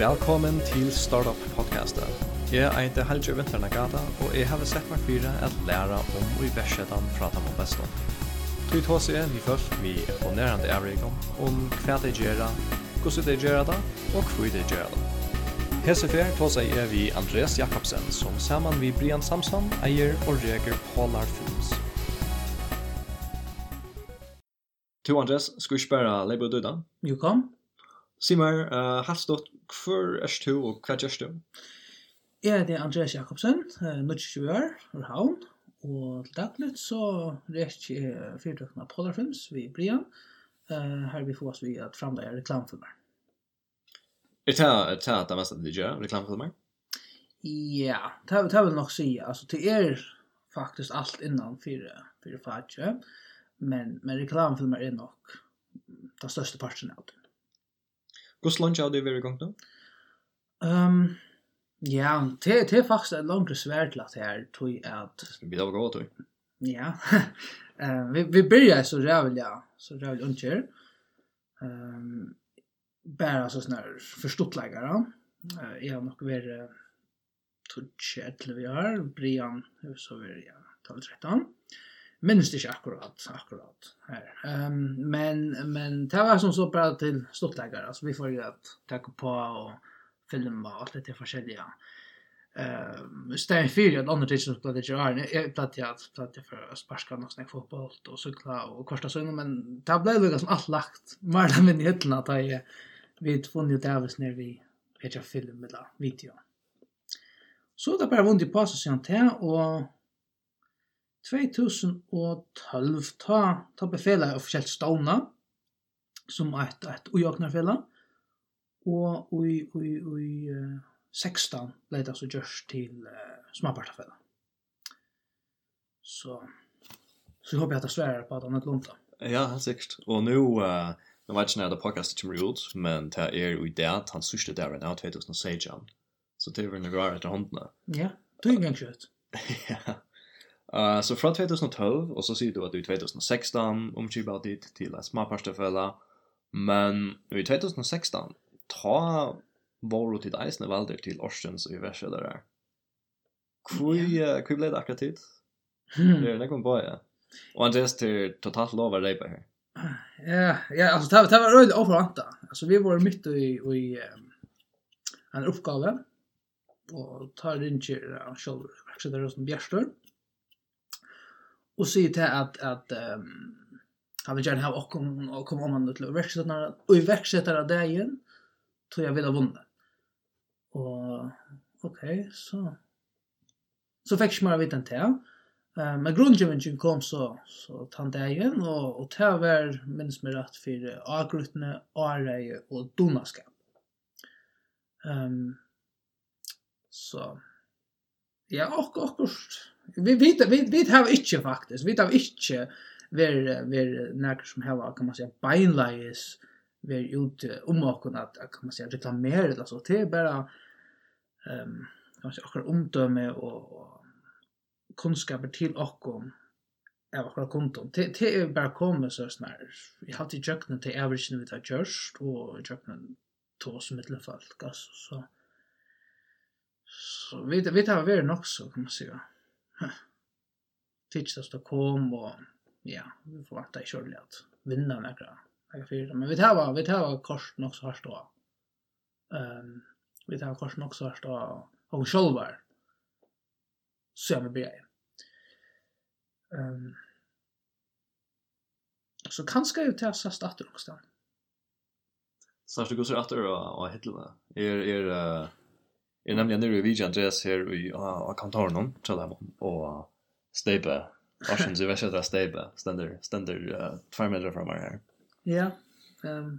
Velkommen til Startup Podcastet. Jeg heter Helge Vinternagata, og jeg har sett meg fire at lære om og i versetan prata og bestan. Tui tås jeg vi folk vi imponerende nærande om, hva de gjør, hvordan de gjør det, og hva de gjør det. Hese fer tås er vi Andreas Jakobsen, som saman vi Brian Samson eier og reger Polar Films. Tu Andreas, skal vi spørre Leibo Duda? Jo, kom. Simmer, uh, hast Hvor er du og hva gjør du? Jeg heter Andreas Jakobsen, nødt til år, gjøre, havn, og til daglig så rekker jeg fyrtøkene av Polarfilms ved Brian, her vi får oss ved at fremlegge reklamfilmer. Er det det det at du gjør, reklamfilmer? Ja, det vil nok si, altså det er faktisk alt innan fire, fire fagje, men, men reklamfilmer er nok den største parten av det. Hvordan lunch har du vært i gang nå? Um, ja, det, det er faktisk et langt svært til at jeg tror at... Vi har gått, tror jeg. Ja, uh, vi, vi börjar så rävel ja, så rävel uncher. Ehm um, bara så snär förstottläggare. Eh uh, jag har nog ver touch eller vi har Brian hur så vi ja, 12 13 minns det ikke akkurat, akkurat her. Um, men, men det var som så bra til stortlegger, altså vi får jo at takke på og filma og alt det til forskjellige. Ehm Stein 4, at andre tidsen som ikke er, jeg platt jeg at platt jeg for å sparska nok snakk fotboll og sykla og korsta sønne, men det ble lukka som alt lagt, mer eller mindre hittelna, da jeg vidt funnet ut av oss når vi heter film eller video. Så det er bare vondt i passet siden til, og 2012 ta, ta befela av offisielt stavna, som et, et ujåknerfela, og ui, ui, ui, 16 ble det altså gjørs til uh, småpartafella. Så, så jeg håper jeg at jeg sverer på at han er lunta. Ja, helt sikkert. Og nå, uh, nå vet ikke når det podcastet kommer ut, men det er jo i det at han sørste der enn av 2016. Så det er vel noe etter håndene. Ja, du er en gang ja. Uh, så fra 2012, og så sier du at i 2016 omkjøper dit til et smaparstefelle, men i 2016, ta var du til eisne valder til Orsens i verset der. Hvor, yeah. ble det akkurat tid? Det er nekon på, ja. Og Andreas til totalt lov av reipa her. Ja, ja, altså det, det var røylig overvanta. Altså vi var midt i, i um, en oppgave, og tar inn til uh, selv verkstedet som Bjerstøren, och säger till att, att um, han vill gärna ha och kom och kom om han till verksättarna och i verksamheten där igen tror jag vill ha vunnit. Och okej, så så fick jag vita en till. Uh, men grundgivningen kom så så tant igen och och ta var minns mig rätt för agrutne, areje och donaskap. Ehm um, så ja, och och Vi vet vi vi har inte faktiskt. Vi har inte ver ver när som här kan man säga beinleis ver ut om och att kan man säga reklamera eller så det är bara ehm um, säga akkurat omdöme och kunskaper till och om av akkurat konton. Det det är bara komma så snär. Jag har till jöknen till average vi tar just och jöknen tås mittelfalk alltså så så vi vi tar vi nog så kan man säga. Fitchast och kom och ja, vi får vänta i kjörlig att vinna några några fyra. Men vi tar var, vi tar var kors nog så harst då. Ehm, vi tar kors nog så harst då och självar. Så jag blir jag. Ehm. Så kanske ut här så starta också. Så du går så att det är är uh er nemlig nere i Vija Andreas her i Kantornon, Trondheim, och Stebe. Arsens i värsta där Stebe, Stender, ständer uh, tvær meter fra meg her. Ja, um,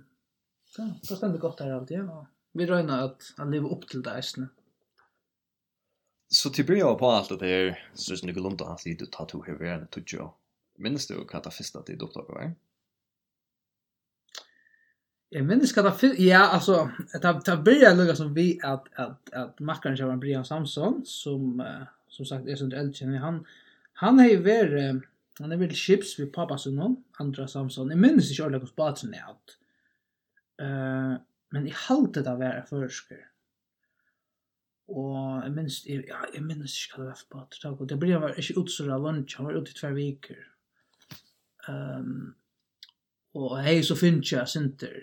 så, så ständer gott här alltid, ja. Vi röjnar att, att leva upp till det här. Så till början på alt det her, så synes jeg inte långt att han sitter och tar tog här vid en tutsjö. Minns du hva det första tid upptaget var? Ja. Jag minns att det ja alltså att det börjar lugga som vi att att att mackaren kör Brian Samson som som sagt är sånt äldre han han har ju varit han har varit chips vi pappa sin hon andra Samson. Jag minns inte ordentligt hur spatsen är att eh men i haltet av vara försker og jeg minns ja jeg minns ikke hva det var for spatsen det det blir var ikke utsura lunch han var ute i tver viker, um, og hei så finnes jeg sinter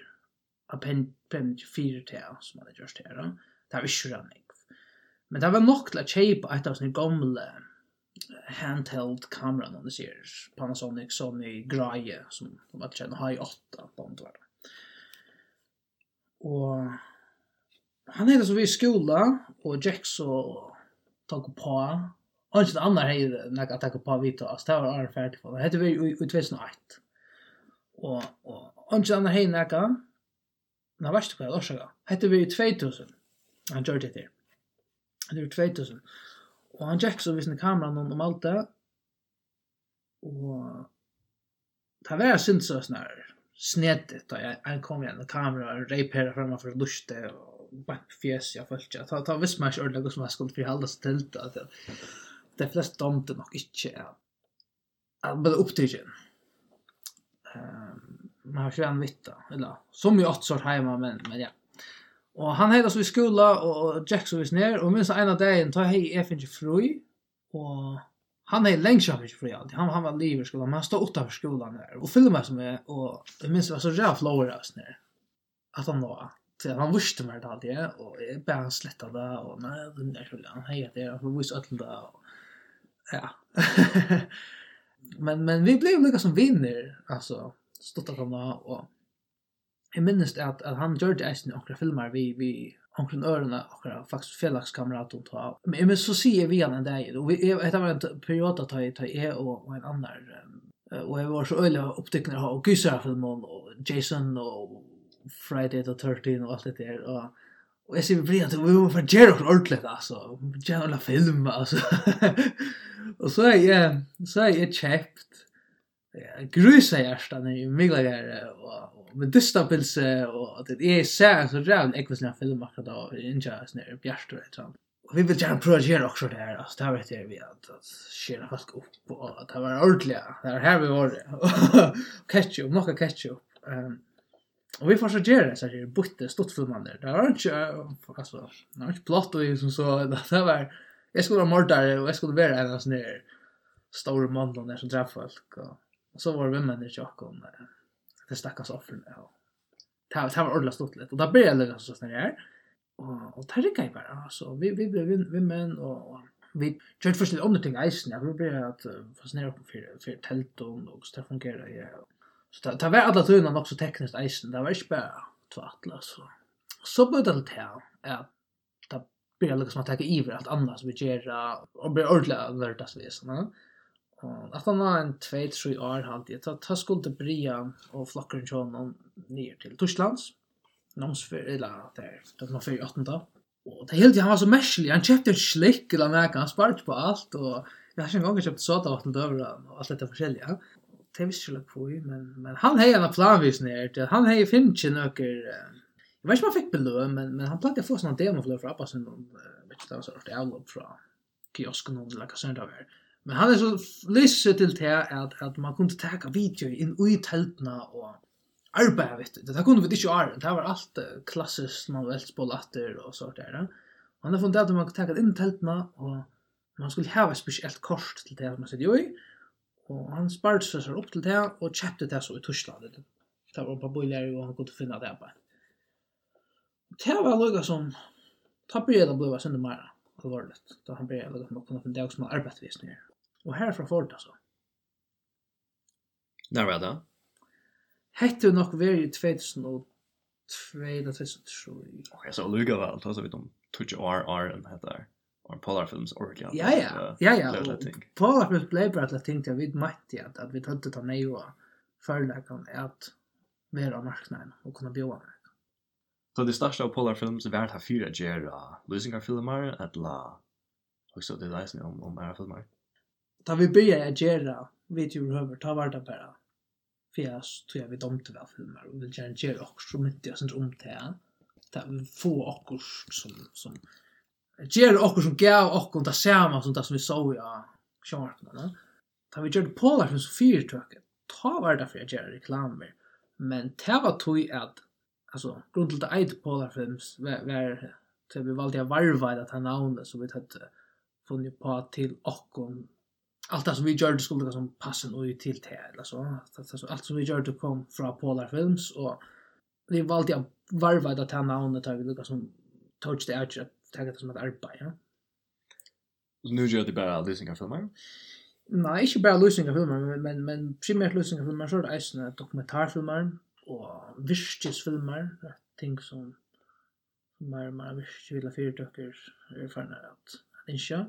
av pen pen fire til som hadde har gjort her. Det var ikke rannig. Men det var nok til å kjøpe et av sånne gamle handheld kameran om du sier Panasonic, Sony, Graie som de hadde kjent alltid kjenner, High 8 band var det. Og han heter så vi i skola og Jack så tok på Og ikke det andre hei at tok på vidt altså det var Arne Fertig, det heter vi i 2001 Og, og, og ikke det andre hei nekka, Nå, vet du hva jeg årsaka. Hette vi i 2000. Han gjør det her. Det var 2000. Og han gikk så visende kameran om alt det. Og det var jeg synes så sånn her snedigt da jeg kom igjen med kamera og reipera fremme for luste og bare fjes jeg følte ikke. Ta visste man ikke ordentlig som jeg skulle forholde seg til det. De fleste domte nok ikke at jeg ble opptrykken. Uh, man har en vitta eller som ju åt sort hemma men men ja. Och han heter så i skola och Jack så vis ner och minns ena dagen tar hej är finge fri och han är längs så mycket fri alltid. Han han var lever skolan men han står utanför skolan där och filmar som är och jag minns var så jävla flower us ner. Att han då så han visste mer det alltid och jag bara där och nej den där skolan hej det är för visst att det ja. men men vi blev lika som vinner alltså stuttarkamna og jeg minnes at, at han gjør det eisen i okra filmer vi, vi omkring ørene okra faktisk fellagskameraten ta men jeg minnes så sier vi han en dag og vi, jeg, det var en periode ta ta jeg og, og en annan og jeg var så øyla ha av Gysra filmen og Jason og Friday the 13 og alt det der og Og jeg sier blir at vi må få gjøre noe ordentlig, altså. Gjøre noe film, altså. og så er jeg, så er jeg kjøpt grusa hjärsta när jag miglar här och med dystapelse och det är så så jävla ekvis när film akkurat då inja snär bjärst och sånt. Och vi vill gärna prova att göra också det här. Alltså det här vet jag vi att skära fast upp och att det var ordentligt. Det här vi var ketchup, mocka ketchup. Ehm Och vi får så göra så här butte stort filmander. Det var inte alltså, det var inte plott och som så det var jag skulle vara mördare och jag skulle vara en sån där stor man som träffar folk och Og så var det vem det jag kom det stackars offren ja. Det var ordentligt stort lite och där blev det så snär här. Och och det gick jag bara alltså vi vi blev vimmen män och vi kört först lite om det ting isen jag blev att fastnera på för för tält och och så fungerar ja. Så det det var alla tunna också tekniskt isen det var inte bara två så. Så blev det här att det blev liksom att ta iver allt annat som vi gör och blir ordentligt lördagsvis. Ja att han har en 2-3 år halt jag tar skuld till Bria och flockar John om ner till Torslands noms eller där då man för 18 då och det helt han var så mäsklig han köpte en slick eller något han sparkade på allt och jag har sen gånger köpt sådär vatten över och allt detta förskilja det visste jag på men men han har en planvis ner han har ju finchen några Jag vet inte om han fick beløn, men, men han plagde få sånne demofløy fra Abbasen, vet ikke, det var så rart avlopp fra kiosken, eller hva sånn det var. Men han er så lysse til til at, at man kunne teka video inn ui teltna og arbeid, vet du. Det kunne vi ikke gjøre, det var alt klassisk manuelt spolatter og så der. Og han har funnet at man kunne teka inn teltna og man skulle hava et spesielt kort til det man sitter jo i. Og han sparte seg seg opp til det og kjøpte det så i Torsland. Det var bare boiler og han kunne finne det på. Det var lukka som tapper jeg da blei var sender meira. Da han ble lukka som å kunne finne det som arbeidvis nere. Og herfra får det altså. Når var det? Hette jo nok veri i 2002 eller 2003. Ok, så lukka vel, ta så vidt om 20 år år enn hette her. Og Polar Films orkla. Ja, ja, ja, ja. Polar Films blei bare til ting til vi mætti at, at vi tøtte ta nei og førlekan at vi er av marknaden og kunne bjóa meg. Så det største av Polar Films vært her fyra gjerra løsingarfilmer, etla, og så det leisne om, om era filmer da vi började att göra videor över ta vart det bara för jag tror jag vi dömde väl filmer och vill gärna göra också som inte jag syns om det här få också som som gjør okkur som gav okkur det samme som det som vi så i sjåartene. Da vi gjør det på der som så fyrtøket, ta var det for jeg gjør reklamer. Men det var tog at, altså, grunnen til det eit på der films, var til vi valde å varva det här navnet så vi hade funnit på till och allt det som vi gjorde skulle liksom passa nu och till det eller så allt som vi gjorde kom från Polar Films och vi valde att varva det här namnet där vi lukar som touch the edge att tagga det som ett arbete ja? Nu gör det bara lösningar filmer? Nej, inte bara lösningar filmer men, men primärt lösningar filmer så är det eisne dokumentarfilmer och virkesfilmer ting som mer mer virkesvilda fyrtöcker är förnär att inte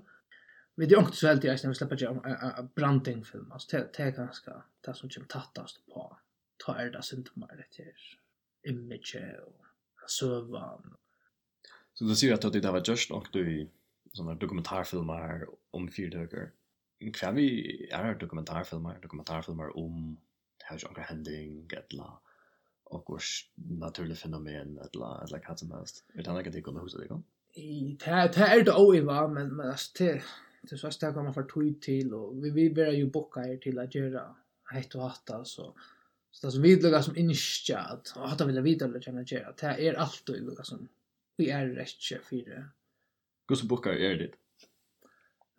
Vi det också helt jag när vi släpper jag en branding film alltså det det är ganska det som kommer tattast på ta är det symptomer det är image så sövan. Så du ser att det där var just och du såna dokumentärfilmer om fyrdöker. Kan vi är dokumentärfilmer dokumentärfilmer om hur saker handling getla och naturliga fenomen eller eller vad som helst. Utan att det går att husa det går. Det är det är det men men alltså det det så stäcker man för tid till och vi vi börjar ju bocka er till att göra ett och hatta så så det som vi lägger som inskja att hatta vill vita eller känna göra det är allt och lugga som vi är rätt kör för går så bockar är det?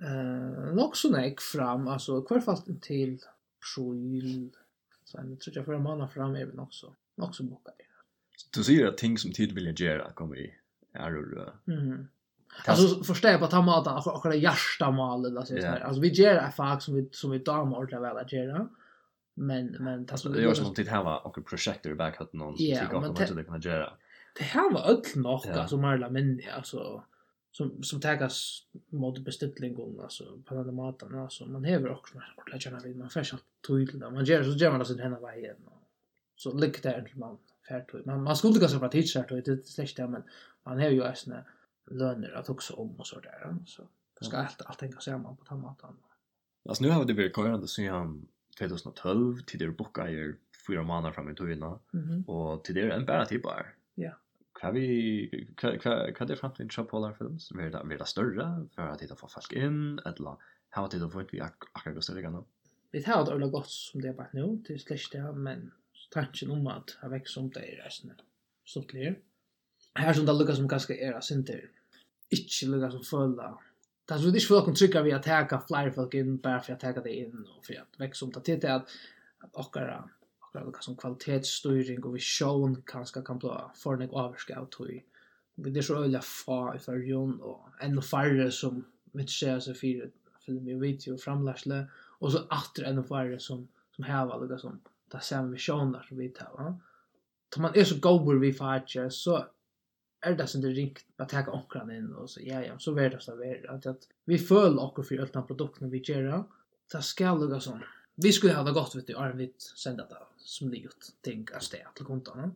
Eh, nog så näck fram alltså kvar fast till Sjul. Så en tror jag för en månad fram är vi nog så. Nog så bockar det. Du ser att ting som tid vill göra kommer i är det. Mhm. Alltså förstår jag på att man att och det hjärta mal eller så där. Alltså vi ger det fax som vi som vi tar med ordla väl att göra. Men men tas det görs något tid var och projektor i backhut någon tycker om att det kan göra. Det här var öll nog alltså Marla men alltså som som tagas mot beställningen alltså på den maten alltså man häver också när ordla känner vid man färsar tydligt man gör så gör man alltså den här vägen. Så lyckas det man färdigt. Man man skulle kanske prata hitcha då det släckte men man är ju äsna löner att också om och så där. Så det ska allt, allt hänga samman på den maten. Alltså nu har det varit körande sedan 2012 till det bokar i fyra månader fram i tiden. Mm Och till det är en bara typ bara. Ja. Kan vi kan kan det fram till en films? Vill det vill det större för att titta få folk in eller har det då fått vi akkurat just det gärna. Vi tar det överlag gott som det är bara nu till släkt det men tanken om att ha växt som det är resten. Så det här som det lukkar som ganska era synder inte lukkar som fulla det är inte folk som trycker vi att täcka flyr folk in bara för att täcka det in och för att växa som det är att att åkara åkara lukkar som kvalitetsstyrning och vision kanske kan bli för en avskär av tog det är så öliga fa i förrjun och ännu färre som mitt tjejer sig för film i video och framlärsle och så åter ännu färre som som hävar lukkar som det ser vi visioner som vi tar va Tar man är så gober vi fatcher så är det som det rikt att ta onkran in och så ja ja så vet det så vet att att vi föll och för öltan produkten vi gör det ska lugga sån vi skulle ha det gott vet du. Är vi sända det som det gjort tänka stä till kontan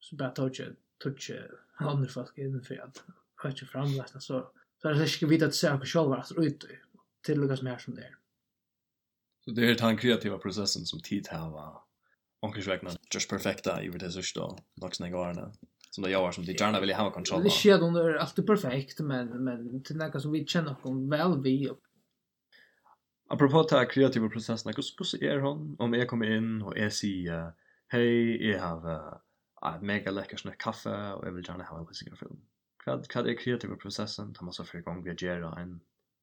så bara touch ju touch andra folk in för att höra fram så, så är det ska vi att söka själva att ut till som mer som det är så det är den kreativa processen som tid här va onkelsvägnan just perfekta i det sista vuxna garna som det gör som det gärna vill ha kontroll. Det sker då är alltid perfekt men men till något som vi känner kom väl vi. Apropå ta kreativa processen, hur hur ser hon om jag kommer in och jag säger hej, jag har ett mega läcker snack kaffe och jag vill gärna ha en liten film. Vad vad är kreativa processen? Ta massa för igång vi gör en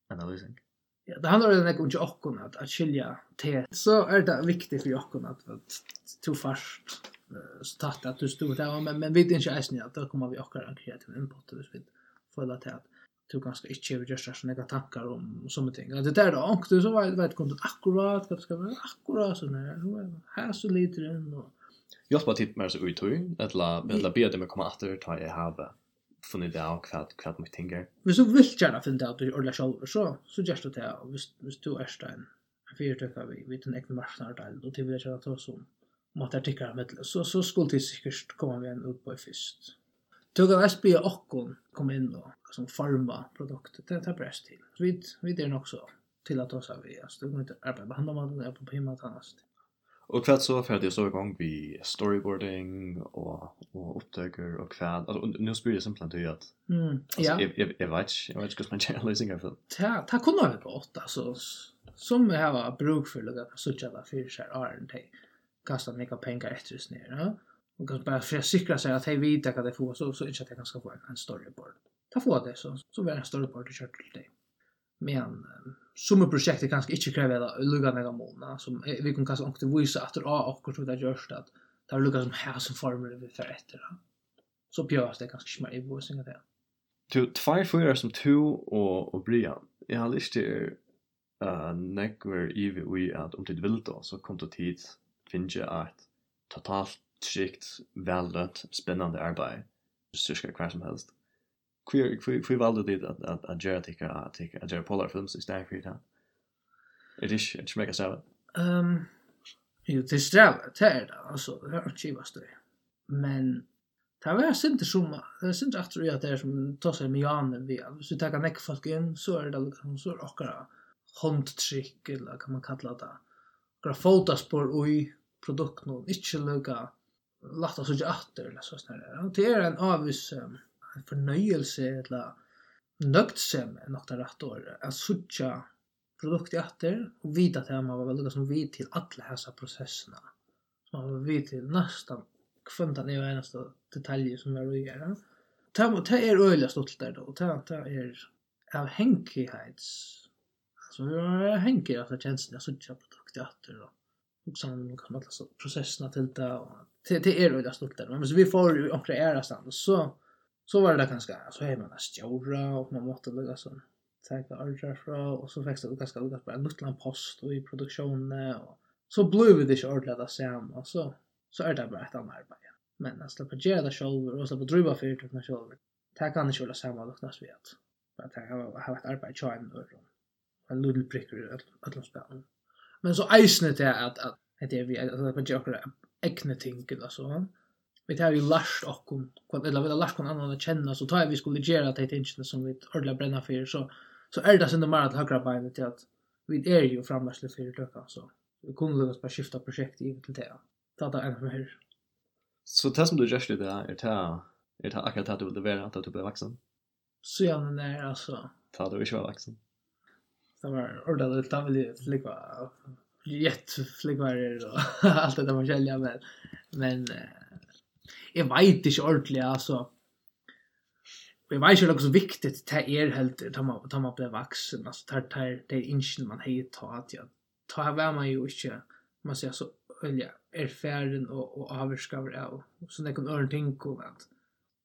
analysing. Ja, det handlar om att jag kan att skilja te. Så är det viktigt för jag kan att to fast så tatt att du stod där men men vi vet inte ens att då kommer vi också en kreativ input och vi vid för att att du kanske inte gör just så några tankar om och sånt ting. Det där då och du så vet vet kunde akkurat vad ska vara akkurat så när här så lite den och Jag har tipp mer så ut hur eller la la be dem komma åter ta jag har funnit det av kvart kvart med tingar. Vi så vill gärna finna ut och la själva så så just det här och visst visst du är stein. Vi vet det vi vet en äkta marknad där då till vi att ta så om att artiklar med så så skulle det säkert komma med en upp på först. Då kan SP och kom in då som farma produkter det tar bäst till. Så vi vi det också till att ta så vi alltså det inte arbeta med man är på hemma annars. Och kvart så för det så igång vi storyboarding och och upptäcker och kvart alltså nu spelar det simpelt att att mm ja jag vet jag vet just man challenging av det. ta ta kunde vi på åtta så som vi har bruk för det så tjänar för sig är inte kasta mega pengar efter oss ner. Ja? Och kanske bara för att säkra sig att hej vita att det får, så så inte att jag kan ska få en, en. Ta få det så så blir en större board kört till dig. Men som projekt är kanske inte kräver det, lugga några månader som vi kan kanske också visa att det är också det görs att det har lugga som här som former vi för efter. Så pjörs det kanske smär i våsingar det. Du, tvær fyrer som to og, og Brian, jeg har lyst til uh, nekver ivi ui at om du vil da, så kom du tid finne et totalt trygt, vellønt, spennende arbeid, styrka hver som helst. Hvor valgte du at, at, at gjøre tikkere, at tikkere, at gjøre polar films i stedet for det? Er det ikke, er det ikke mega stravet? Um, jo, det er stravet, det er det, altså, det er ikke kivast det. Men, det var sinte som, det er sinte at det er som tar seg med jane vi, hvis vi takker nekk folk inn, så er det, liksom, så er det akkurat håndtrykk, eller hva man kallar det, akkurat fotaspår ui, produkten och inte lugga lätta så jätter eller så snarare. Det är en avvis en förnöjelse eller nögtsem är något där rätt år att sucha produkt efter och vita att man var väl som vi till alla dessa processerna. Så man var vi till nästan kvanta ni är nästa detaljer som är att göra. Ta det är öliga stolt där då och ta ta är av hänkighets. Alltså hänkighets att känslan att sucha produkt efter då liksom kan man alltså processerna till det och till till är det stort där. Men så vi får ju också ära stan så så var det ganska så är man stora och man måste lägga så tagga order fra och så växte det ganska lugnt på en liten post och i produktionen och så blev det inte ordentligt där sen. Och så så är det bara ett annat arbete. Men att släppa göra det själv och släppa driva för det när själv det kan inte vara samma då när vi att bara ta ha ett arbete i en och en liten prick i alla spelen Men så eisne det at, at, det er vi, at man gjør akkurat egne ting, eller så. Vi tar jo lærst okkom, eller vi har lærst kon annan å kjenne, så tar vi skulle gjøre det tingene som vi ordla brenner for, så, så er det sinne mer til høyre beinet til at vi er jo framværsle for løkka, så vi kunne lukkast bare skifta prosjekt i til det. Ta det enda mer. Så det som du gjør det er det er det akkurat det du vil være, at du blir vaksen? Så ja, men det er altså... Ta du ikke var vaksen? de var ordentligt, de ville flikva, jätt flikvarer och allt det där man kälja, men, men jag vet inte ordentligt, alltså. Jag vet inte hur så viktigt det är helt, tar man, tar man blir vuxen, alltså tar, tar, det är inte man har ta att jag, ta här var man ju inte, man säger så, ölja, erfären och, och avskavar av, så det kan öra ting och allt.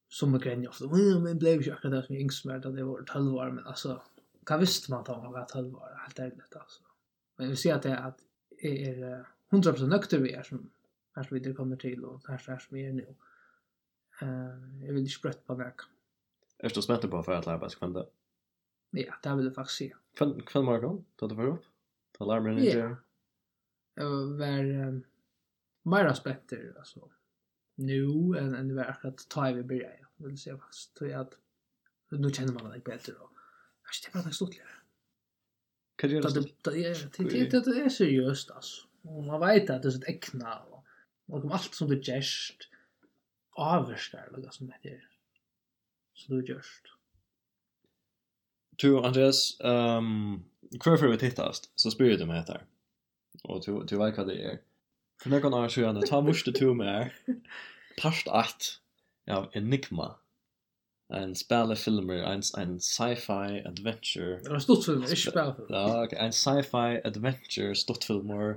Som man grenjer ofta, men blev ju akkurat det som jag yngst med, det var 12 år, men alltså, Vad visste man då om vad tolv var helt ärligt alltså. Men vi ser att det att är 100% nökter vi är som här som vi kommer till och här här som vi är nu. Eh jag vill inte sprött på väg. Er du smätter på for at lära sig kvända? Ja, det vil jeg faktisk si. se. Kväll kväll morgon Da du var opp? Da lærer man inte. Ja. Jeg var mer aspekter altså. nu enn än det var att ta vi börja. vil se faktiskt tror jag at nu kjenner man det bedre, då. Kanskje det är bara en Hva gjør Kan det göra det? Det är seriöst alltså. Och man vet at det är og äckna och alt som du gärst avvärskar eller hva som det er. Som du gärst. Du Andreas, um, hver kvar vi tittast så spyrir du meg etter. Og du, du vet hva det er. For noen år siden, ta morste to med part 8 av Enigma en spelefilmer, en, en sci-fi adventure. En stortfilm, ikke spelefilm. Ja, ok, en sci-fi adventure stortfilmer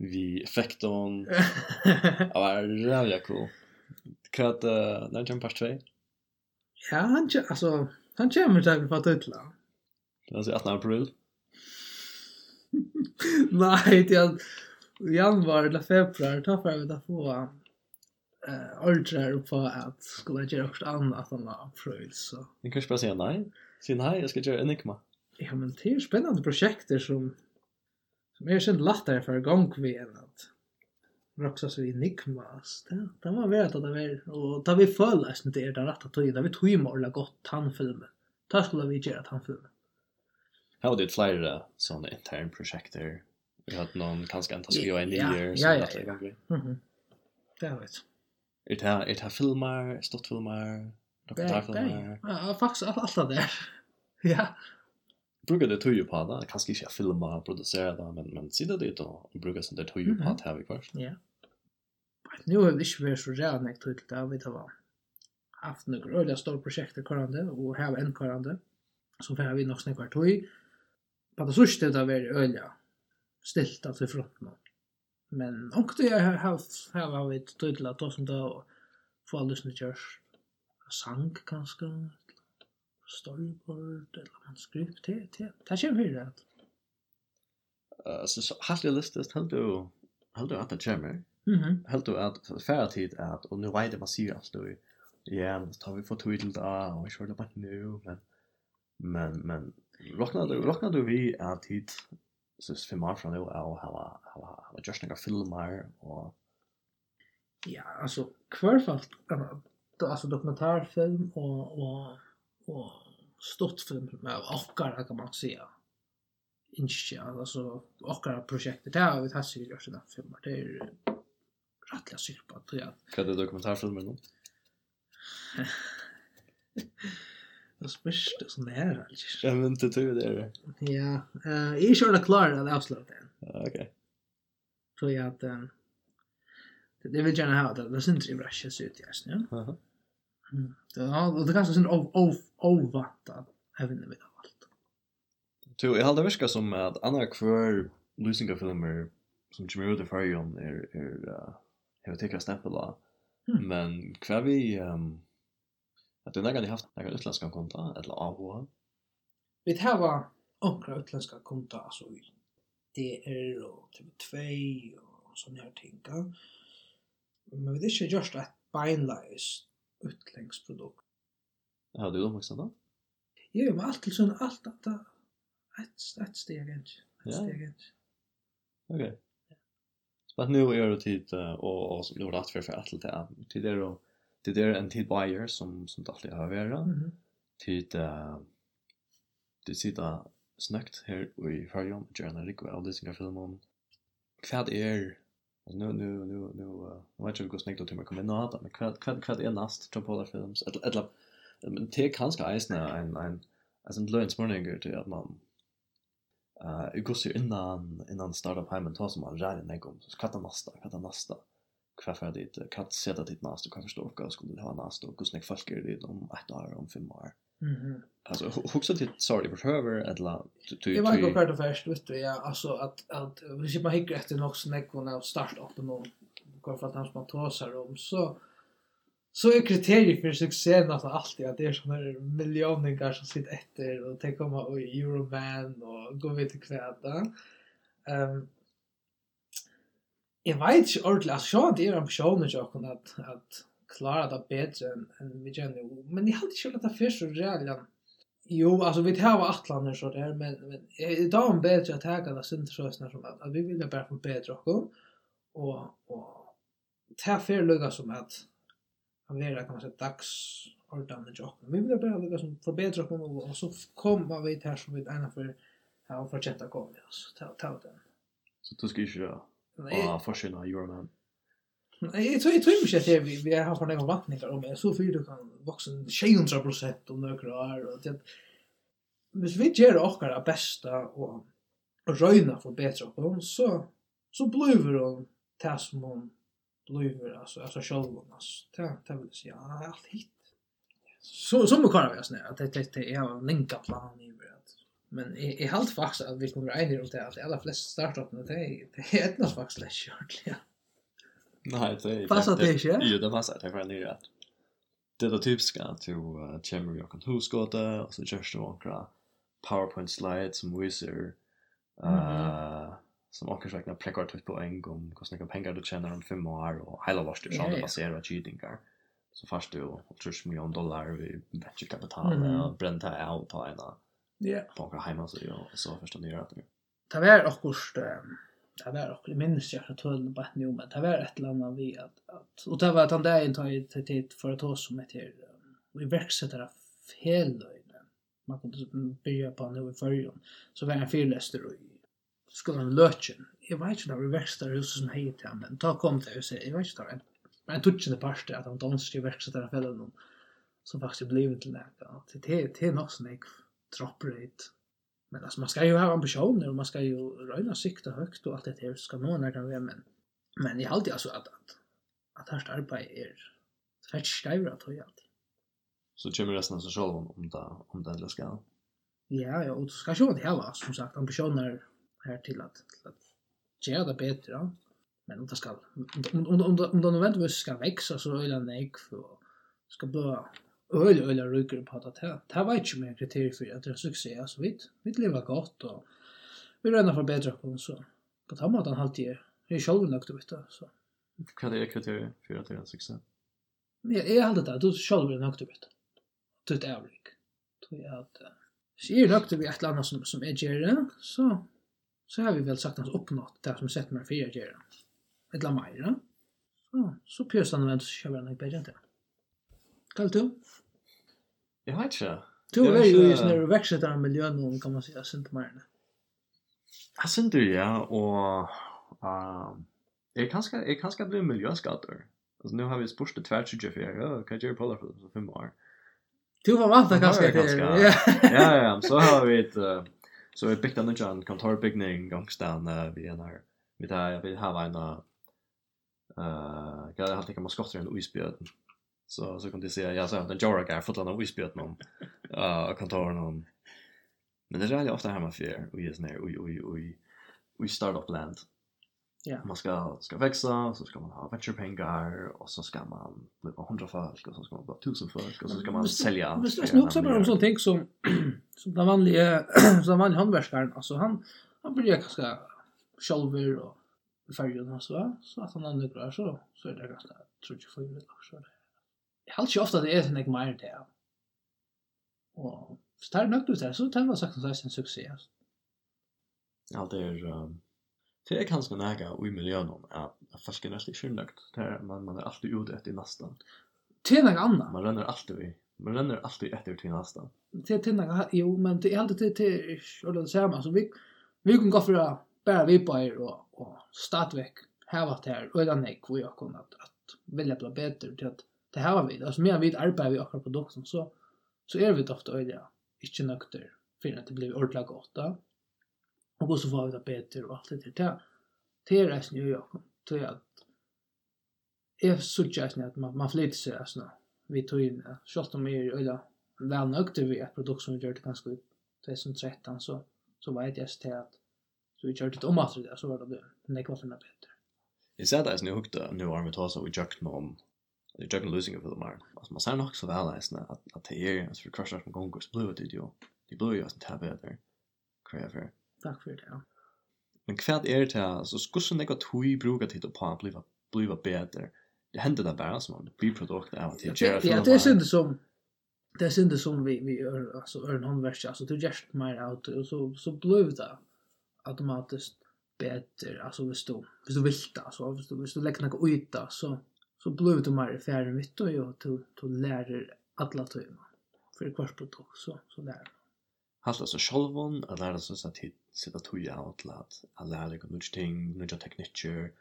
vi effekton. det var rävla cool. Kvart, uh, när kommer part 2? Ja, han, alltså, han kommer till på titlar. Det var så 18 april. Nei, det er januar eller februar, februari, tar för att få eh ordrar på att skulle jag också något att han har fröjd så. Ni kanske bara säga nej. Säg nej, jag ska göra Enigma. Ja, men det är spännande projekt som som är sen lättare för gång vi än att roxa så i Enigma. Det, det var värt att det var och där vi föll är inte det rätta tid där vi tog ju måla gott han filmen. Där skulle vi göra han filmen. Här var det flera sådana intern projekter. Vi hade någon kanske inte skriva en ny Ja, ja, ja. Mhm. Det vet jag. Er det er det filmar, stottfilmar, dokumentarfilmer? Ja, faktisk alt alt det der. Ja. Brukar det tøyu på det? Kanskje ikke filma, produsera det, men, men sida det da, og brukar sånn det tøyu på det her vi kvart. Ja. Nu har vi ikke vært så redan jeg tøy til det, vi tar var haft noen øyla store prosjekter kvarande, og her enn kvarande, som får vi nok snakkar tøy. På det sørste det har vært øyla stilt av til fronten. Men och det har haft här har vi tydligt att som då få alldeles nu görs. sang kanske storyboard eller manuskript det det det känns ju rätt. Eh så har du listat helt du helt du att det kommer. Mhm. Helt du att färra tid att och nu vet man ser att då ja, så tar vi för tydligt där och kör det bara nu men men men rocknar du rocknar du vi att hit så det fem år från nu och ha ha ha just några filmer och ja alltså kvarfast alltså dokumentärfilm och och och stortfilm med orkar kan man säga inte alltså orkar projektet har vi har sett just såna filmer det är rättliga syrpa tror jag. Vad är dokumentärfilmer nu. Jag spyrs det som det är. Jag vet inte hur det är. Ja, jag är inte klar att avsluta det. Okej. Så jag att det vill gärna ha det. Det syns inte bra brashes ut just nu. Ja. Ja, det kanske syns ovvanta även med allt. Så jag hade viska som att andra kvar losing filmer som Jimmy Ruther er, är är inte tagit stämpel av. Men kvar vi ehm Att du nägande haft några utländska konta eller AH? Vi har några utländska konta alltså i DR och TV2 och såna här ting. Men vi är inte gjort ett beinleis utlängsprodukt. Ja, du då också då? Jo, men allt till sån allt att det ett ett steg inte. Ett steg inte. Okej. Så nu är det tid och och nu blir det att för för allt det. Tid är då det är en tid buyer som som det alltid har vært. Mhm. Tid eh det sitter snackt här i Färjön och gärna Rick och det synkar film om kvad är nu nu nu nu nu vet jag hur snackt till mig kommer nå men kvad kvad kvad är näst John Paul films? Eller eller men det kan ska isna en en alltså en lönsmorninger till att man eh uh, går sig innan innan startup hemmen tar som man rädd när kom så kvatta nästa? Kvatta nästa? hva for dit, hva seta ditt nast, kan hva forstå hva skulle du ha nast, og hvordan jeg folk er dit om ett år, om fem år. Mm. Alltså också till sorry för höver at la du Jag var ju kvar först vet du ja alltså att att vi ska hitta efter något som jag kunde starta upp någon kvar för att han som tåsar om så så är kriteriet för succé nästan alltid att det är såna här miljoner som sitter efter och tänker komma och Euroman och gå vet kväda. Ehm Jeg vet ikke ordentlig, altså sjåan det er ambisjoner til åkken at, at klara det bedre enn en vi kjenner jo. Men jeg halte ikke at det først og reall, jo, altså vi tar av atlander så der, men, men i dag er bedre at jeg kan ha syndersøsene som at, at vi vil bare forbedre åkken, og, og ta fyrir lukka som at han vera, kan man säga, dags ordande jokken. Vi vil bare lukka som forbedre åkken, og, og så kommer vi til her som vi ena for, ja, og fortsette å gå med oss, ta, ta den. Så du skal ikke Og forsyn av Euroman. Jag tror jag ikke at det, vi har för några vattningar om det, så för du kan vokse 600 procent om noen år, och det hvis vi gjør okkar det beste og røyna for betre okkar, så, så blir hon det som hon blir, altså, altså selv om oss. Det, det vil si, ja, det er alt hit. Så, så må kvar vi oss ned, at det, det, det er en linka plan i Men jag har allt faktiskt at vi kommer in i det att alla flesta startupen det är det er är något faktiskt lätt ja. Nej, det är Passar det inte? Jo, det passar det för det rätt. Det är typiskt att du kommer och kan husgåta och så körs du några PowerPoint slides som visar eh som också räknar plekart på en gång hur mycket pengar du tjänar om fem år och hela vars du tjänar baserat cheatingar. Så fast du och tror miljoner dollar i venture kapital och bränta out på ena Ja. På några hemma så jag så första nya att det. Det var också det var också minns jag att tullen på nu men det var ett land vi att och det var att han där inte har tid för att oss som heter vi verksätter fel man kunde börja på nu i förrjun så var han fyrläster och skulle han lötchen jag vet inte när vi verksätter huset som hejt han men ta kom det och säg jag vet inte det men tutschen det parste at han danser i verksetter av fällen som faktisk blev till näka det är nog snägg dropprate. Men alltså man ska ju ha ambitioner och man ska ju röna sikta högt och allt det här ska nå när kan är men men i allt alltså att att att här arbete är er fett stävra tror jag. Så kommer resten av sig själv om det om det ska. Ja, ja, och du ska ju det hela som sagt ambitioner här till att till att göra det bättre. Ja. Men om det ska om om om, om det nödvändigtvis ska växa så är det nej för ska bara öl öl ryker på att det det var inte mer kriterier för att det är succé alltså vitt. Vitt lever gott och vi rönnar för bättre på så på samma han alltid är det är själv nog det så vad är kriterier för att det är en succé Ja, jag hade det. Du själv är nog det bättre. Du är ärlig. Du är att Så är det vi ett annat som, som är gärna, så, så har vi väl sagt att uppnått det som sett mig för gärna. Ett la mer. Så, så pjösarna väntar sig själva när jag bägge inte. Kall du? Jeg vet ikke. Du er jo i sånne veksetar miljøene, kan man si, av syndmærene. Jeg synd du, ja, og uh, jeg kan skal, jeg kan skal bli miljøskader. Altså, nå har vi spørst det tvert 24, og hva gjør Paula for det, så fem år. Du var vant da kanskje til. Ja, ja, ja, så har vi et, uh, så vi bygde en nødvendig kontorbygning gangstan vi er her. Vi har en, uh, uh, jeg har alltid kan man skotter en uisbjøden. Så så kan det se jag sa den Jorah gar för att han någon eh kontoren någon Men det är ju ofta hemma för vi är när oj oj oj vi startup land. Ja. Man ska ska växa, så ska man ha venture pengar och så ska man bli 100 folk och så ska man bli 1000 folk och så ska man sälja. Men det är också bara om sånt ting som som den vanliga som den vanliga handverkaren alltså han han blir ganska själver och färgen och så så att han ändå klarar så så är det ganska tror jag för det också det jeg halte ikke ofte at det er sånn jeg mer det. Og så tar det nøkt ut der, så tar man sagt at det er en suksess. Ja, det er... Um, det er kanskje nægge i miljøen om at folk er nesten ikke nøkt. Man, man er alltid ute etter nesten. Til noe annet. Man renner alltid i. Man renner alltid etter til nesten. Til, til noe, jo, men det jeg alltid til, til, til, det samme. Altså, vi, vi kan gå fra bare vi bare og, og stadigvæk hava här her, og det er nekk vi har kunnet at vilja bli bättre till att det har vi. Alltså mer vi arbetar vi akkurat produkten så så är vi ofta öliga. Inte nökter för att det blir ordentligt gott. Och så får vi det bättre och allt det där. Det är resten ju jag tror att jag såg att man, man flyttar sig alltså vi tog in så att de är öliga väl nökter vi ett produkt som vi gör det ganska ut 2013 så så vet jag till att så vi körde det om att det så var det det nekva för bättre. Jag sa det nu högt nu har vi tagit så vi jakt om det är jag losing of the mark. Alltså man ser nog så väl att att att det är alltså för crush från Gongos blue det ju. Det blue ju att tabbe där. Craver. Tack för det. Men kvärt är det här så skulle det gå tui bruka tid på att bli bli bättre. Det händer där bara som det blir produkt av att göra. Ja, det är synd som det är synd som vi vi gör alltså är en handverk alltså du just mer out och så så blev det automatiskt bättre alltså visst du visst du vill det alltså visst du visst du lägger något ut så så blev du mer färre mitt och jag tog, tog lärer alla tøyma. För kvart på tog så, så där man. alltså så självon att lära sig att sitta tuja åt att att lära dig något nya ting, nya tekniker,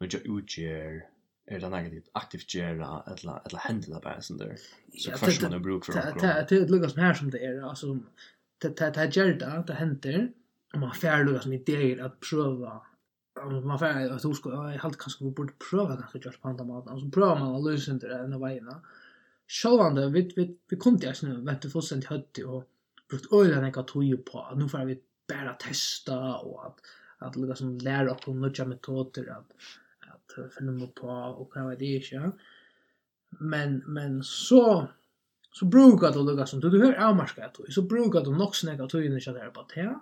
nya utgär, är det något ditt aktivt gärna eller, eller händla bara sån där. Så kvart man har bruk för att Det är som här som det är. Alltså, det det det gör det händer. Och man färre lukka som idéer att pröva man får att hur ska jag helt kanske vi borde pröva kanske just på andra mat alltså pröva man att lösa inte den vägen. Självande vi vi vi kom til oss nu vänta för sent hött och brukt ölen nekka tog på. Nu får vi bara testa och att att lukka som lära okkur nya metoder att att finna på och kan vara det inte men men så så brukar du lukka som du, du hör avmarska att så brukar du nog snäcka tog in i kjallar på te.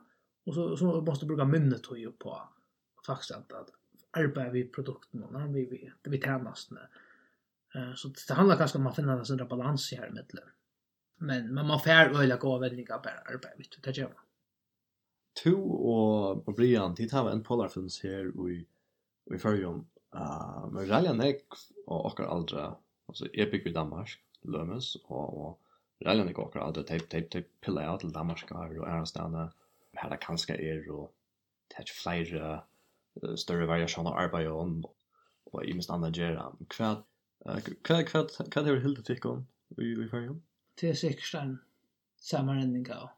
Och så, så måste du bruka minnet tog på faktisk at, at arbeta vi produkten och vi vi vi tjänasten. Eh så det handlar kanske om att finna en sån balans i här mellan. Men men man får öliga gå väldigt bra vet du det gör man. To och Brian de tar en polarfilms här i i förrum. Eh men Rallan Ek och och andra alltså epic i Danmark Lömes och och Rallan Ek och andra de, de tape pilla til Danmark och är stanna her det kanske är och touch flyer större variation av arbete och och i mest andra gera kvad kvad kvad kvad det helt fick om vi vi för Det är säkert en sammanhängning av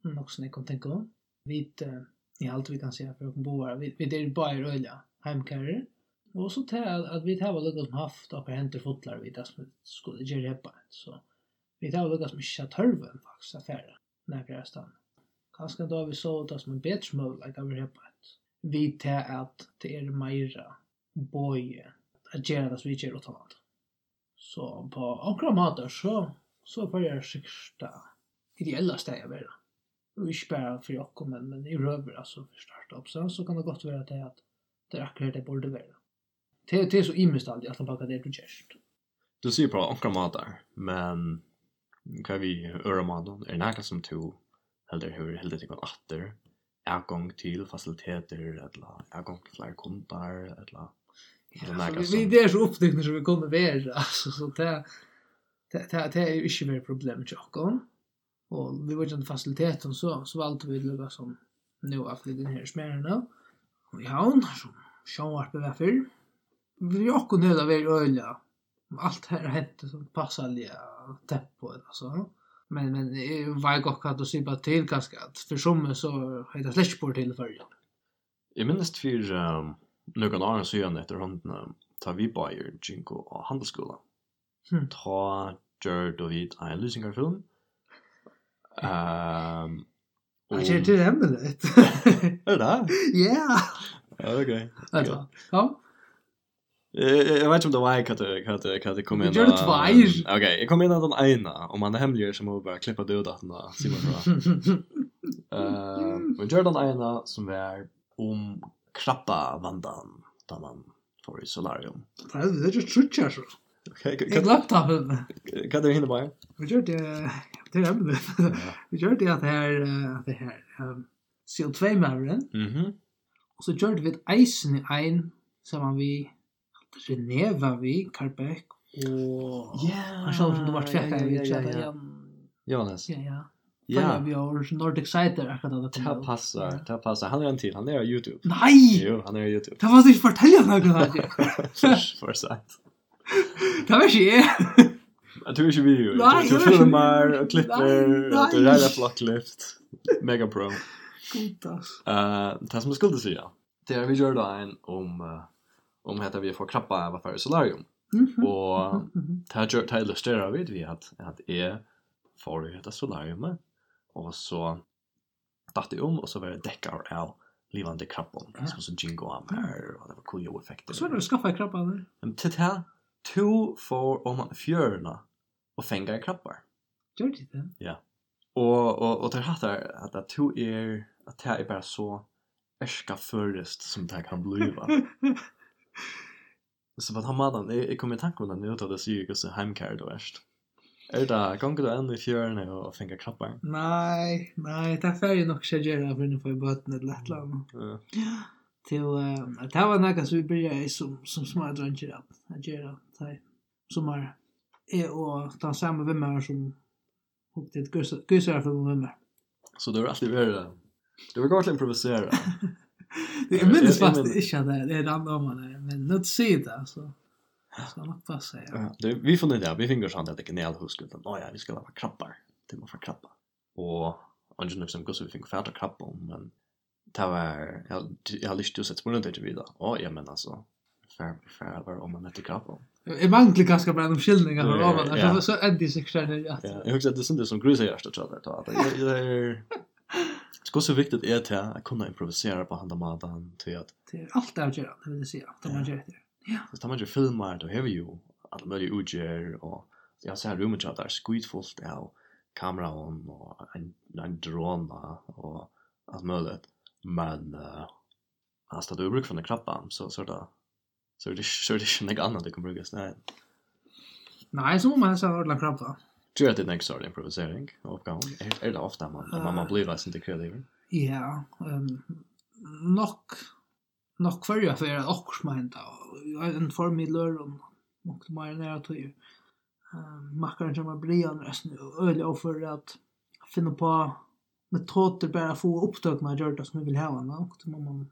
något som jag kan tänka om. Vi i allt vi kan säga för att boar. Vi vi det är bara öliga hemkarrer. Och så till att vi har lukat som haft och händer fotlar vid det som skulle göra heppa. Så vi har lukat som inte har törven faktiskt affärer när vi är stann. Kanske då vi såg det som en bättre möjlighet att vi heppa. Så vi til at det er meira boje at gjøre det som vi gjør utan alt. Så på akkurat måter så, så får jeg sikkert det ideelle steg å være. Og ikke bare for okko, men, men i røver, altså for startup, så, så kan det godt være til at det er akkurat det borde være. Det, det er så imest alt i alt baka det du gjørst. Du sier på akkurat måter, men hva vi øre måter, er det noe som to helder hører helder til går atter, avgång till faciliteter eller avgång till fler kunder eller Ja, vi det är så upptäckna som vi kommer vara alltså så det det det är ju inte mer problem till oss. Och vi var inte faciliteten så så valde vi det som nu att den här smärna. Och ja, hon som sjånvarpe var för. Vi och kunde det väl öliga. Allt här hette som passade tempo alltså men men var jag också att se på till ganska att för som så heter slash på till för jag minns för um, några år sedan efter hon ta vi på ju Jinko och handelsskola hmm. ta gör då vid en losing our film ehm Jag ser till hemmet. Är det? Ja. Okej. Ja. Jag vet inte om det var kan det kan det kan det komma in. Gjorde två. Okej, jag kom in att den ena om man är hemlig så måste bara klippa det ut att den simma bra. Eh, men gjorde den ena som är om krabba vandan där man får i solarium. Det är ju trutchar så. Okej, kan laptopen. Kan det hinna bara? Vi gjorde det det är det. Vi gjorde det att här det här CO2-mävren. Mhm. Och så gjorde vi ett isen i en som man vi René vi, Karbeck og yeah, han sjálf som du vart fekka vi kjata igjen. Jonas. Ja, ja. Ja. Yeah. Vi har Nordic Sider akkurat det. Det passar, det passar. Han är en till, han är på Youtube. Nej! Jo, han är på Youtube. Det var inte fortälja något. För sagt. Det var inte Jag tror inte vi gör. Du filmar och klipper. Du rädda flott klippt. Mega pro. Gott. Uh, det som jag skulle säga. Det är vi gör då en om... Uh, om heter vi får krabba av affär solarium. Mm -hmm. Och tar tar illustrerar vi vi att att är för heter solarium och så datte om och så var det däckar av livande krabbon ja. som så jingo am här och det var cool ju effekter. Så var det skaffa krabba där. Men till här to för om fjörna och fänga krabbar. Gjorde det det? Ja. Och och och det här att att to är att det är bara så ärska förrest som det kan bliva. Så vad har man Jag kommer i tanke om den nu att det syr ju så hemkär då värst. Är det gång du ändå i fjärn och finka krappar? Nej, nej, det är färgen nog ska göra för nu får jag böten ett lätt land. Ja. Till att det var något som vi började som, som små drönkar upp. Att göra det som är är och ta samma vimmer som upp till ett gusar för vimmer. Så det har alltid varit. Det var gott att improvisera. Det är minns fast inte att det är random men nu se det så. Ska man passa ja. Det vi fann det, vi finner sånt att det kan jag huska utan. Ja, vi ska vara krappar. Det måste vara krappar. Och Angel som går så vi fick färda krappar men det var jag jag har lust att sätta på det vidare. Ja, jag men alltså för för var om man inte krappar. Jeg mangler ganske bra de skillningarna då men alltså så er det sig själv at Ja, jag husar det synd som grusar jag står så där. Det är Skulle så viktigt är det att kunna improvisera på handa maten till att det är allt där gör det vill säga att man gör det. Ja. Så tar man ju filmar då har vi ju alla möjliga uger och jag ser rummet där skitfullt av kamera och en en drone och allt möjligt. Men uh, alltså du brukar från en krabban så så där så det så det är något annat det kan brukas nej. Nej, så man så har ordla krabba. Tror jag att det är en extra improvisering av uppgången? Är, är det ofta man, uh, man blir väldigt inte kreativ? Ja, um, nok, nok för jag för att också men en form en lören och det mer nära till um, makaren som har blivit annars nu öle och för att finna på metoder bara få upptagna det som vi vill ha va och då man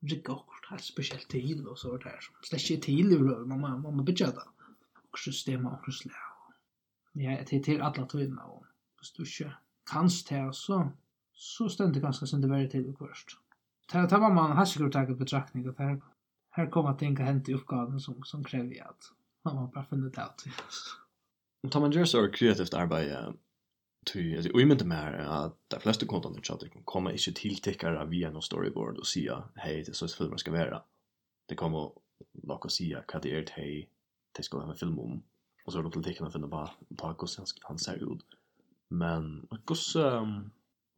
rigga okkur här spesielt til og så var det her som slett släcker till man man man bidjar där och system och okkur där ja, til till alla og och du ikke kanst det så så stendur ganska sen det väldigt til och först. Det här var man har sikkert taget betraktning at her her kommer att tänka hänt i uppgåvan som som kräver att man har finne det ut. Om tar man gör så kreativt arbete ty alltså vi menar mer att de flesta konton i chatten kommer inte tilltäckare via någon storyboard och säga hej det är så filmen ska vara. Det kommer nog att säga vad det är hej det ska vara en film om Och så är det politiken att finna bara på hur han ser ut. Men hur um,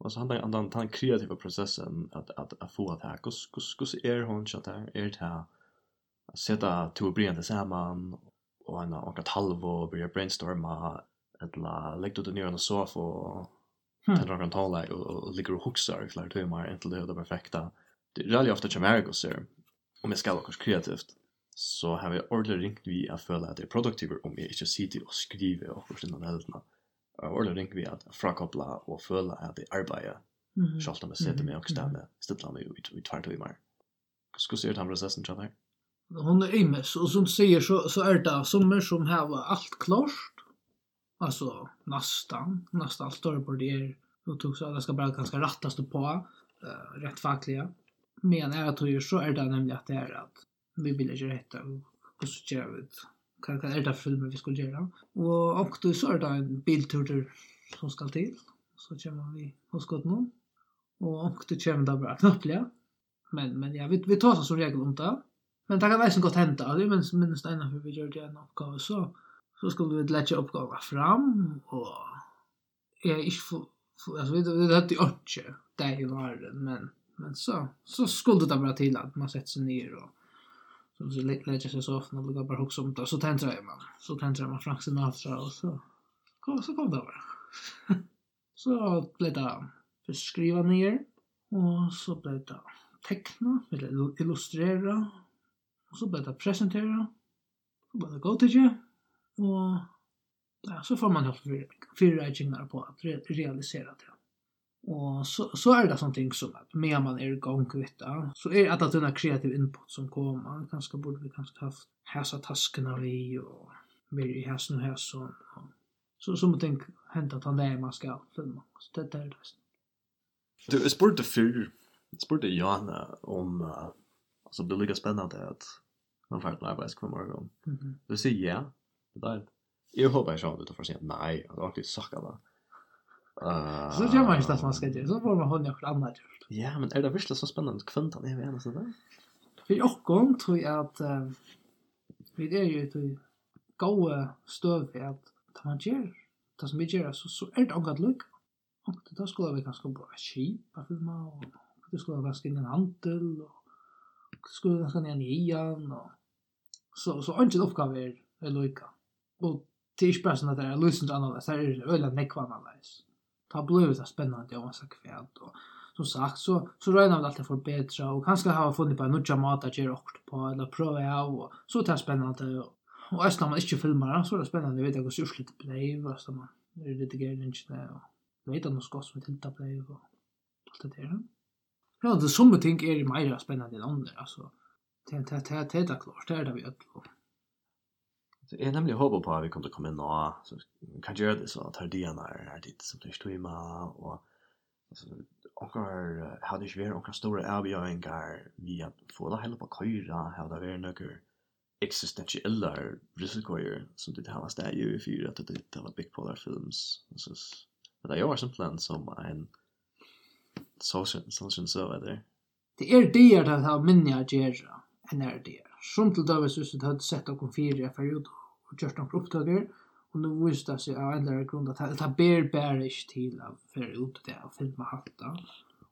alltså han den den, den kreativa processen att att att få att här hur hur är hon så där är det här att sätta två brev tillsammans och en och ett halv och börja brainstorma eller lägga ut det ner på soffan och Mm. några kan tala och, ligga och huxa i flera timmar inte det perfekta. Det är väldigt ofta som är. Om jag ska vara kreativt så har vi ordentlig ringt vi at føle at det er produktiver om jag ikke sitter og skriver og hvordan den helden. Jeg har ordentlig ringt vi at frakoppla og føle at det arbeider mm -hmm. selv om jeg sitter med og stemmer stedet meg i tvert og i mer. Hva se du den prosessen, tror jeg? Hon er imes, og som sier så, så er det sommer som har alt klart, alltså nästan nästan allt står på det och tog så det ska bara ganska rättast på uh, rätt fackliga men är att ju så är det nämligen att det är att vi vill göra detta och så gör vi kan kan elda filmer vi skulle göra och och då så är det en biltur som ska till så kommer vi hos gott nu och och då kommer det bara knappliga men men ja vi vi tar så som regel om det men det kan väl så gott hända det men minst en för vi gör det en uppgåva så så skulle vi lägga uppgåva fram och jag är inte alltså vi det hade ju inte där i världen men men så så skulle det bara till att man sätter sig ner och så så lägger sig så ofta och brukar bara huxa om det. Så tänder man. Så tänker man Frank Sinatra och så kom så kom det bara så blev det för skriva ner och så blev det teckna eller illustrera och så blev det presentera så blev det gå till det och ja, så får man helt fyra på att realisera det. Og så, så er det sånne ting som at medan man er i gang kvitta, så er det denne kreativ input som kommer. Kanskje burde vi kanskje haft hæsa taskene vi, og mer i hæsen og hæsen. Så, så må ting hente at han der man skal filma. Så det, det er det. Du, jeg spurte før, jeg spurte Johanna om, uh, altså det ligger spennende at man får et arbeidskvim morgen. Mm -hmm. Du sier ja, det er det. Jeg håper jeg sa det, du får si nei, det var ikke sagt da. Uh, så gör man inte att man ska göra. Så får man hålla något annat gjort. Ja, men är det visst så spännande kväntan är vi ena sådär? För jag kom tror jag att uh, vi är ju ett goa stöv för att ta man gör det som vi gör så, så är det också att lycka. Och då skulle vi kanske bara kipa filma och det skulle ganska in en hantel och det skulle ganska ner nian och så, så ångat uppgave är, är lycka. Och det är inte bara det där lösningar annorledes. Det är öliga nekvarna annorledes ta blivit så spännande och så kvärt och som sagt så så rör det alltid förbättra och kanske ha funnit på några mat att göra också på eller prova ja och så det tar spännande och även när man inte filmar så är det spännande vet jag hur syrsligt det blev och så man är lite gärna inte där och vet att man skott som titta på det och allt det där. Ja, det som ting er mer spennende enn andre, altså. Det er det klart det er det vi öll. Så jag nämligen hoppas på att vi kommer komma nå så kan göra det så att här det är dit som det streama och alltså och har hade ju varit några stora avgöringar vi att få det hela på köra här det är några existentiella risker som det har stått ju för att det det var big polar films så men det är ju plan som en social social så där det är det där har minja gera en är det som till dømes hvis du hadde sett dere fire jeg fer ut og gjort noen opptaker, og nå viser det seg av en eller annen grunn at det ber bare ikke til å føre ut det og filme alt da.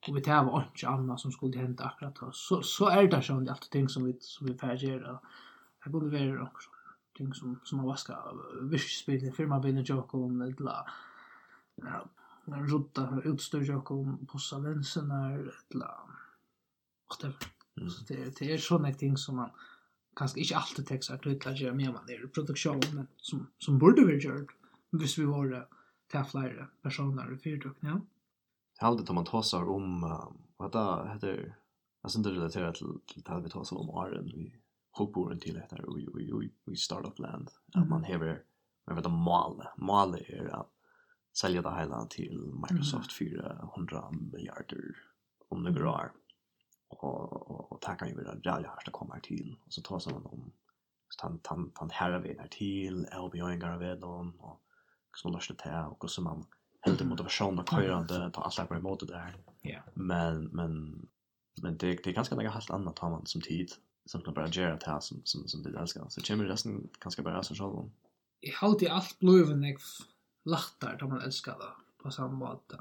Og vi tar var ikke annet som skulle hente akkurat da. Så, så er det sånn alt ting som vi, som vi ferger, og det burde være noen sånne ting som, som har vasket virkespillene, firmabilen, jokken, eller ja, rutta, utstyr jokken, possa vensener, eller whatever. Mm. Så det, det er sånne ting som man kanske inte alltid tekster til å gjøre med man produktion men som, som borde vi gjort hvis vi var det til flera personer i fyrtøk, ja. Jeg hade aldri man tossar om, vad det heter, alltså synes det relaterer till til det vi tossar om Arden vi hoppar in till hoppboren til vi vi vi startup land, at man hever, man vet om mål målet er at sälja det hela till Microsoft 400 miljarder om några år. Mm och och, och tackar ju det där jag har kommer till och så tar man om så tant tant han herrar vi där till LB och Ingar dem och så löste det och så man helt motivation och körande ta alla på emot där. Ja. Men men men det det är ganska något helt annat tar man som tid som kan bara göra det som som som det älskar. Så kommer resten kanske bara så själv. Jag har alltid allt blöven jag lättar då man älskar det på samma sätt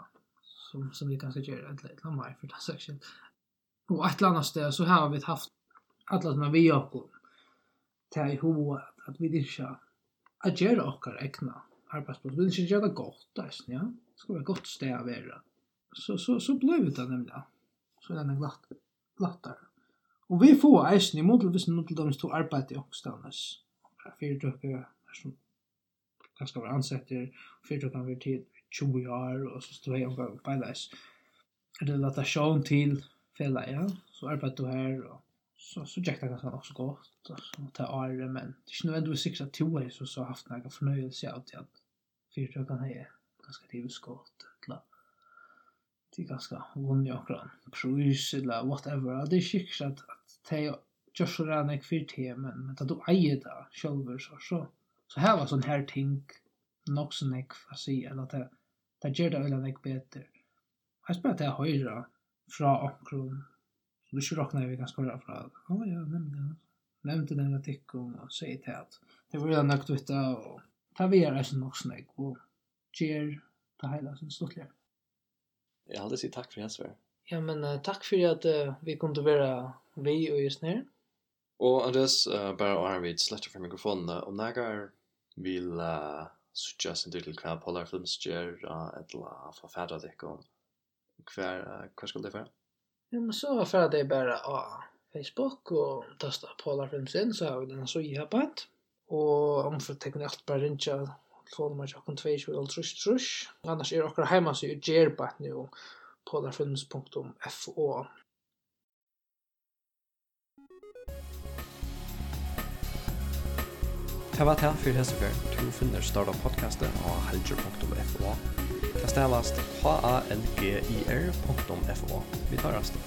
som som vi kanske gör ett litet mer för det här Og et eller annet sted så har vi haft alla sånne vi og til i hoa at vi ikke att göra och egna arbeidsplass. Vi ikke inte det godt, där, ja. Det ska vara godt sted å være. Så, så, så ble vi det nemlig. Så den är glatt, glattere. Og vi får eisen i måte hvis noen til dem stod arbeid i Åkstavnes. Fyre døkker er som ganske var ansetter, fyre døkker var tid 20 år, og så stod jeg og beidleis relasjon til fela, ja, så arbeidde du her, og så, så gikk det ganske også godt, og så måtte jeg ære, men det er ikke nødvendigvis sikkert at to er så så haft noen fornøyelse av til at fyrtøkene er ganske livet godt, eller det er ganske vunnig akkurat prøys, eller whatever, det er sikkert at, at det er gjør så rann jeg fyrt til, men, men da du eier det selv, så, så, så her var sånne her ting, nok som jeg får si, eller at det, det gjør det veldig bedre. Jeg spør at jeg høyre, fra akkurat. Så du ikke kjør vi kan skåra fra. Å ja, nemlig. Nevnte den artikeln og sier til at det var redan nøkt ut av og ta vi er eisen nok snøgg og gjør det hele som stort lær. Jeg hadde sagt takk for hans vær. Ja, men uh, takk for at uh, vi kom til å være vi og just nere. Og Andres, uh, bare å ha vidt slett fra mikrofonene, og nægar vil uh, suggest sin til hva Polar Films gjør, uh, eller annet forfædra deg om Hver, hver skal det fære? Ja, men så fære det bare av Facebook og testa Polar Films inn, så har vi den så i hapat. Og om for tekken alt bare rinja telefonnummer tjokken 22 og trusk trusk. Annars er okra heima så er gerbat nu polarfilms.fo Det var det for hese for du finner starta podcastet av helger.fo. Det stelast h-a-l-g-i-r.fo. Vi tar resten.